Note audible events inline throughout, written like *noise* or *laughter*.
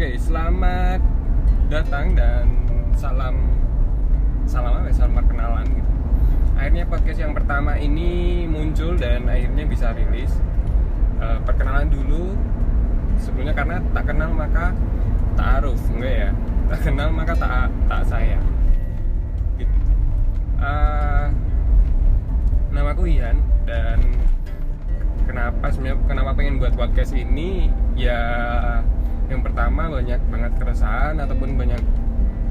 Oke, selamat datang dan salam salam apa? ya? Salam perkenalan gitu. Akhirnya podcast yang pertama ini muncul dan akhirnya bisa rilis. Eh, perkenalan dulu sebelumnya karena tak kenal maka taaruf enggak ya tak kenal maka tak tak sayang gitu. Eh, namaku Ian dan kenapa sebenarnya kenapa pengen buat podcast ini ya yang pertama banyak banget keresahan ataupun banyak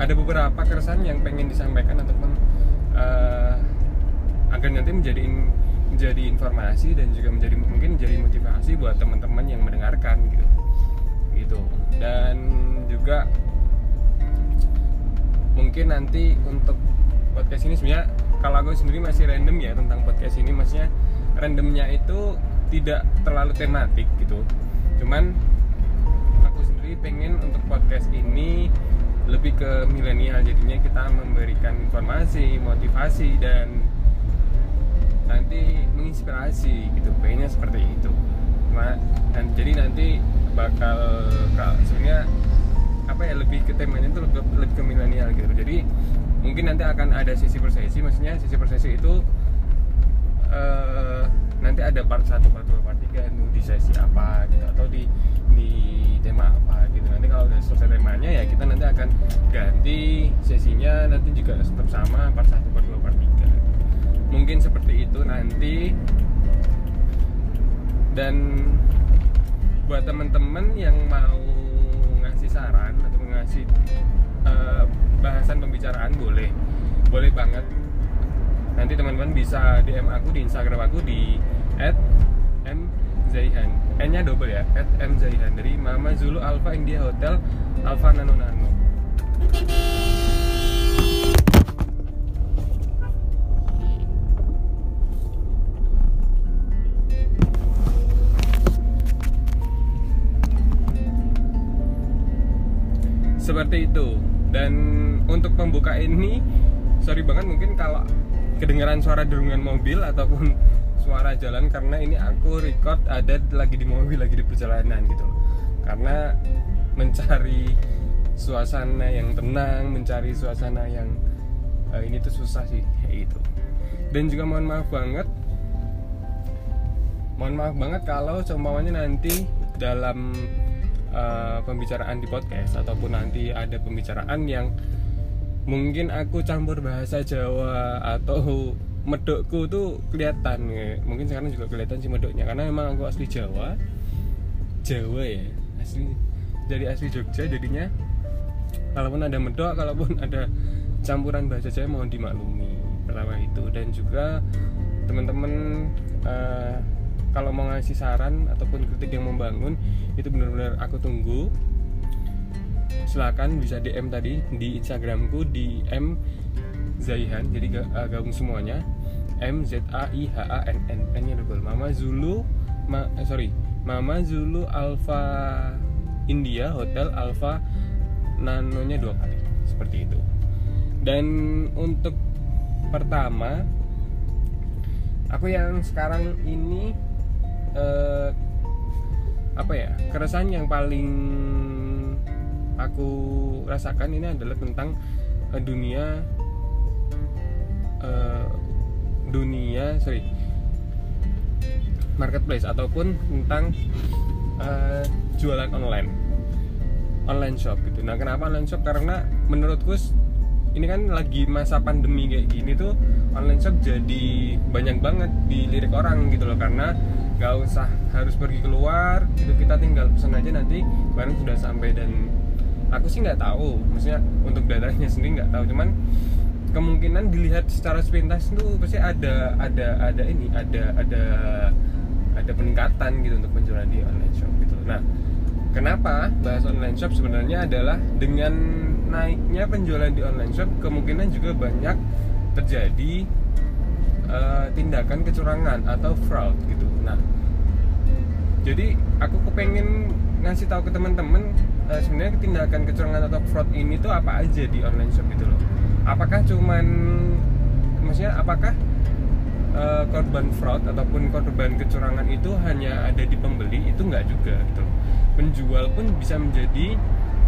ada beberapa keresahan yang pengen disampaikan ataupun eh, agar nanti menjadi menjadi informasi dan juga menjadi mungkin menjadi motivasi buat teman-teman yang mendengarkan gitu. Gitu. Dan juga mungkin nanti untuk podcast ini sebenarnya kalau aku sendiri masih random ya tentang podcast ini. Maksudnya randomnya itu tidak terlalu tematik gitu. Cuman sendiri pengen untuk podcast ini lebih ke milenial. Jadinya kita memberikan informasi motivasi dan nanti menginspirasi gitu. Pengennya seperti itu. Dan jadi nanti bakal ka- sebenarnya apa ya lebih ke temanya itu lebih, lebih ke milenial gitu. Jadi mungkin nanti akan ada sesi per sesi. Maksudnya sesi per sesi itu eh, nanti ada part 1, part 2, part 3 itu di sesi apa gitu atau di di tema apa nanti kalau udah selesai temanya ya kita nanti akan ganti sesinya nanti juga tetap sama part 1, part 2, part 3 mungkin seperti itu nanti. Dan buat teman-teman yang mau ngasih saran atau ngasih eh, bahasan pembicaraan boleh. Boleh banget. Nanti teman-teman bisa DM aku di Instagram aku di @mzaihan n nya double ya @mzaihan dari Mama Zulu Alpha India Hotel Alpha Nano Nano. Seperti itu. Dan untuk pembuka ini sorry banget mungkin kalau kedengaran suara derungan mobil ataupun suara jalan karena ini aku record ada lagi di mobil lagi di perjalanan gitu loh. karena mencari suasana yang tenang mencari suasana yang eh, ini tuh susah sih kayak gitu dan juga mohon maaf banget mohon maaf banget kalau seumpamanya nanti dalam uh, pembicaraan di podcast ataupun nanti ada pembicaraan yang mungkin aku campur bahasa Jawa atau medokku tuh kelihatan ya. mungkin sekarang juga kelihatan sih medoknya karena memang aku asli Jawa. Jawa ya asli dari asli Jogja jadinya. Kalaupun ada medok kalaupun *laughs* ada campuran bahasa Jawa mohon dimaklumi. Pertama itu. Dan juga teman-teman eh, kalau mau ngasih saran ataupun kritik yang membangun itu benar-benar aku tunggu. Silakan bisa DM tadi di Instagramku di M Zaihan jadi eh, gabung semuanya M Z A I H A N N. N nya double. Mama Zulu ma, eh, sorry. Mama Zulu Alpha India Hotel Alpha nanonya dua kali. Seperti itu. Dan untuk pertama aku yang sekarang ini eh, apa ya keresahan yang paling aku rasakan ini adalah tentang eh, dunia eh, dunia sorry marketplace ataupun tentang eh, jualan online. Online shop gitu. Nah kenapa online shop? Karena menurutku ini kan lagi masa pandemi kayak gini tuh online shop jadi banyak banget dilirik orang gitu loh. Karena nggak usah harus pergi keluar gitu. Kita tinggal pesan aja nanti barang sudah sampai dan aku sih nggak tahu. Maksudnya untuk datanya sendiri nggak tahu. Cuman kemungkinan dilihat secara sepintas tuh pasti ada ada ada ini ada ada ada peningkatan gitu untuk penjualan di online shop gitu. Nah kenapa bahas online shop sebenarnya adalah dengan naiknya penjualan di online shop kemungkinan juga banyak terjadi eh, tindakan kecurangan atau fraud gitu. Nah jadi aku kepengen ngasih tahu ke teman-teman eh, sebenarnya tindakan kecurangan atau fraud ini tuh apa aja di online shop itu loh apakah cuman maksudnya apakah eh, korban fraud ataupun korban kecurangan itu hanya ada di pembeli? Itu nggak juga gitu penjual pun bisa menjadi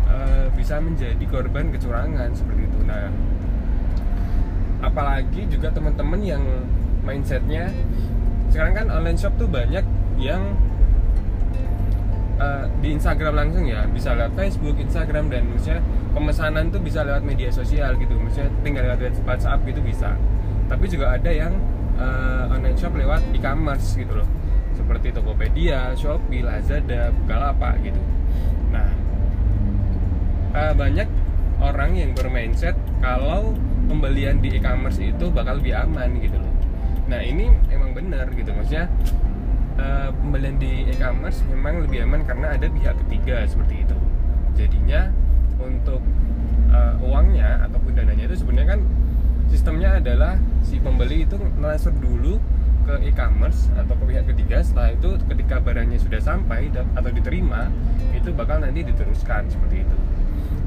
uh, bisa menjadi korban kecurangan seperti itu. Nah apalagi juga teman-teman yang mindsetnya sekarang kan online shop tuh banyak yang uh, di Instagram langsung ya bisa lewat Facebook, Instagram dan maksudnya pemesanan tuh bisa lewat media sosial gitu. Maksudnya tinggal lewat WhatsApp gitu bisa. Tapi juga ada yang uh, online shop lewat e-commerce gitu loh. Seperti Tokopedia, Shopee, Lazada, Bukalapak gitu. Nah uh, banyak orang yang bermindset kalau pembelian di e-commerce itu bakal lebih aman gitu loh. Nah ini emang benar gitu. Maksudnya uh, pembelian di e-commerce memang lebih aman karena ada pihak ketiga seperti itu. Jadinya untuk uh, uangnya ataupun dananya itu sebenarnya kan sistemnya adalah si pembeli itu transfer dulu ke e-commerce atau ke pihak ketiga. Setelah itu ketika barangnya sudah sampai atau diterima itu bakal nanti diteruskan seperti itu.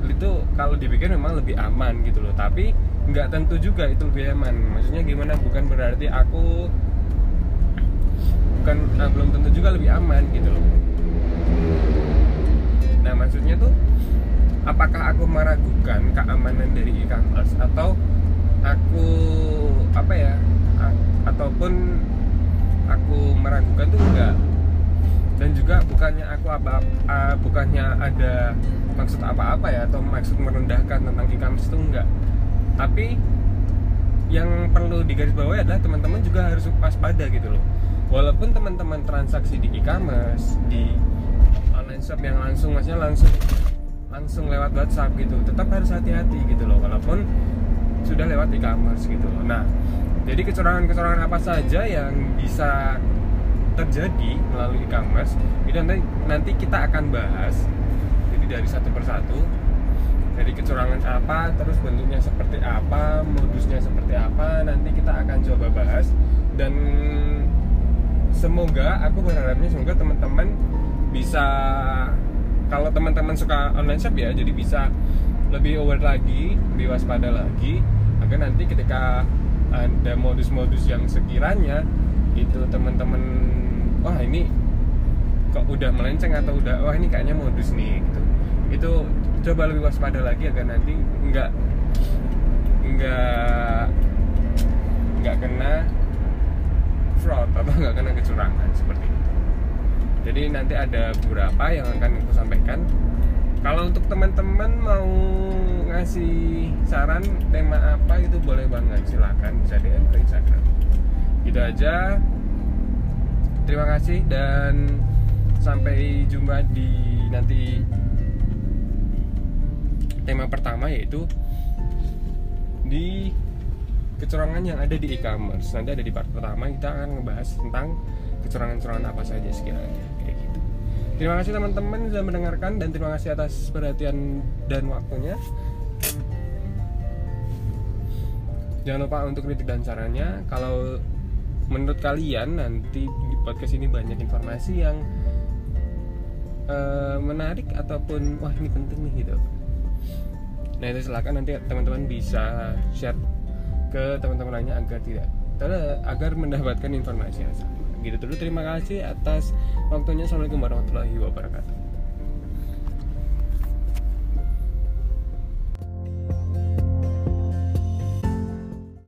Itu kalau dipikir memang lebih aman gitu loh. Tapi nggak tentu juga itu lebih aman. Maksudnya gimana? Bukan berarti aku bukan nah, belum tentu juga lebih aman gitu loh. Nah maksudnya tuh apakah aku meragukan keamanan dari e-commerce atau aku apa ya ataupun aku meragukan tuh enggak. Dan juga bukannya aku apa uh, bukannya ada maksud apa-apa ya atau maksud merendahkan tentang e-commerce itu enggak. Tapi yang perlu digarisbawahi adalah teman-teman juga harus waspada gitu loh. Walaupun teman-teman transaksi di e-commerce di online shop yang langsung maksudnya langsung langsung lewat WhatsApp gitu tetap harus hati-hati gitu loh walaupun sudah lewat e-commerce gitu loh. Nah jadi kecurangan-kecurangan apa saja yang bisa terjadi melalui e-commerce itu nanti nanti kita akan bahas jadi dari satu persatu dari kecurangan apa terus bentuknya seperti apa modusnya seperti apa nanti kita akan coba bahas. Dan semoga aku berharapnya semoga teman-teman bisa kalau teman-teman suka online shop ya jadi bisa lebih aware lagi lebih waspada lagi agar nanti ketika ada modus-modus yang sekiranya itu teman-teman wah ini kok udah melenceng atau udah wah ini kayaknya modus nih gitu. Itu coba lebih waspada lagi agar nanti nggak nggak nggak kena fraud atau nggak kena kecurangan seperti itu. Jadi nanti ada beberapa yang akan aku sampaikan. Kalau untuk teman-teman mau ngasih saran tema apa itu boleh banget silakan bisa DM ke Instagram. Gitu aja. Terima kasih dan sampai jumpa di nanti tema pertama yaitu di kecurangan yang ada di e-commerce. Nanti ada di part pertama kita akan ngebahas tentang kecurangan-kecurangan apa saja sekiranya kayak gitu. Terima kasih teman-teman sudah mendengarkan dan terima kasih atas perhatian dan waktunya. Jangan lupa untuk kritik dan sarannya. Kalau menurut kalian nanti di podcast ini banyak informasi yang uh, menarik ataupun wah ini penting nih gitu. Nah itu silakan nanti teman-teman bisa share ke teman-teman lainnya agar tidak agar mendapatkan informasi yang sama. Gitu dulu terima kasih atas waktunya. Assalamualaikum warahmatullahi wabarakatuh